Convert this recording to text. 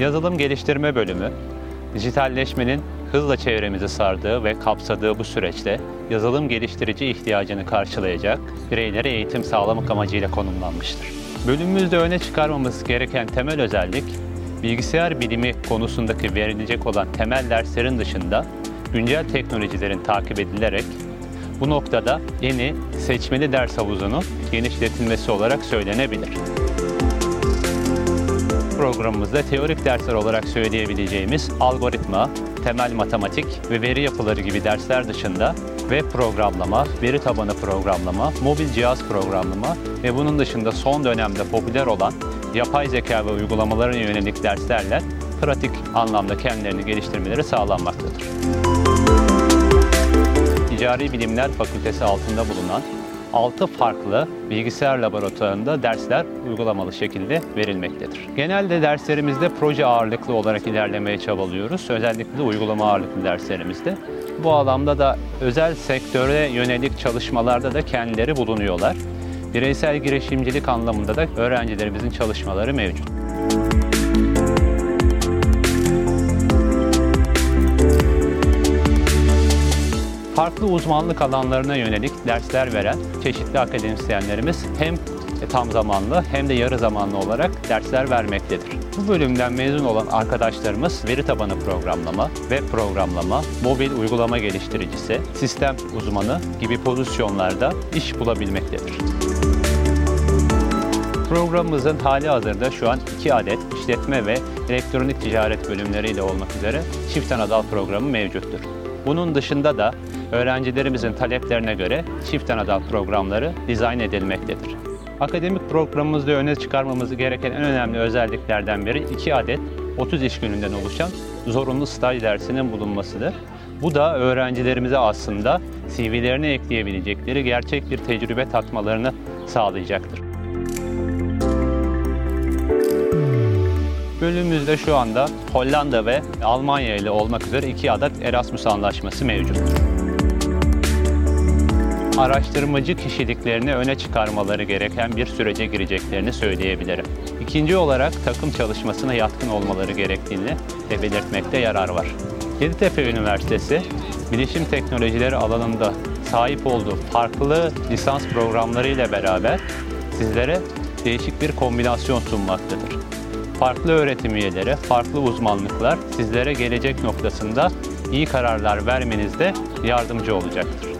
Yazılım Geliştirme Bölümü, dijitalleşmenin hızla çevremizi sardığı ve kapsadığı bu süreçte yazılım geliştirici ihtiyacını karşılayacak bireylere eğitim sağlamak amacıyla konumlanmıştır. Bölümümüzde öne çıkarmamız gereken temel özellik, bilgisayar bilimi konusundaki verilecek olan temel derslerin dışında güncel teknolojilerin takip edilerek bu noktada yeni seçmeli ders havuzunun genişletilmesi olarak söylenebilir. Programımızda teorik dersler olarak söyleyebileceğimiz algoritma, temel matematik ve veri yapıları gibi dersler dışında web programlama, veri tabanı programlama, mobil cihaz programlama ve bunun dışında son dönemde popüler olan yapay zeka ve uygulamalara yönelik derslerle pratik anlamda kendilerini geliştirmeleri sağlanmaktadır. Ticari Bilimler Fakültesi altında bulunan 6 farklı bilgisayar laboratuvarında dersler uygulamalı şekilde verilmektedir. Genelde derslerimizde proje ağırlıklı olarak ilerlemeye çabalıyoruz. Özellikle uygulama ağırlıklı derslerimizde. Bu alanda da özel sektöre yönelik çalışmalarda da kendileri bulunuyorlar. Bireysel girişimcilik anlamında da öğrencilerimizin çalışmaları mevcut. Farklı uzmanlık alanlarına yönelik dersler veren çeşitli akademisyenlerimiz hem tam zamanlı hem de yarı zamanlı olarak dersler vermektedir. Bu bölümden mezun olan arkadaşlarımız veri tabanı programlama, web programlama, mobil uygulama geliştiricisi, sistem uzmanı gibi pozisyonlarda iş bulabilmektedir. Programımızın hali hazırda şu an iki adet işletme ve elektronik ticaret bölümleriyle olmak üzere çift anadal programı mevcuttur. Bunun dışında da öğrencilerimizin taleplerine göre çift anadal programları dizayn edilmektedir. Akademik programımızda öne çıkarmamız gereken en önemli özelliklerden biri iki adet 30 iş gününden oluşan zorunlu staj dersinin bulunmasıdır. Bu da öğrencilerimize aslında CV'lerine ekleyebilecekleri gerçek bir tecrübe tatmalarını sağlayacaktır. Bölümümüzde şu anda Hollanda ve Almanya ile olmak üzere iki adet Erasmus anlaşması mevcut. Araştırmacı kişiliklerini öne çıkarmaları gereken bir sürece gireceklerini söyleyebilirim. İkinci olarak takım çalışmasına yatkın olmaları gerektiğini de belirtmekte yarar var. Yeditepe Üniversitesi, bilişim teknolojileri alanında sahip olduğu farklı lisans programları ile beraber sizlere değişik bir kombinasyon sunmaktadır farklı öğretim üyeleri, farklı uzmanlıklar sizlere gelecek noktasında iyi kararlar vermenizde yardımcı olacaktır.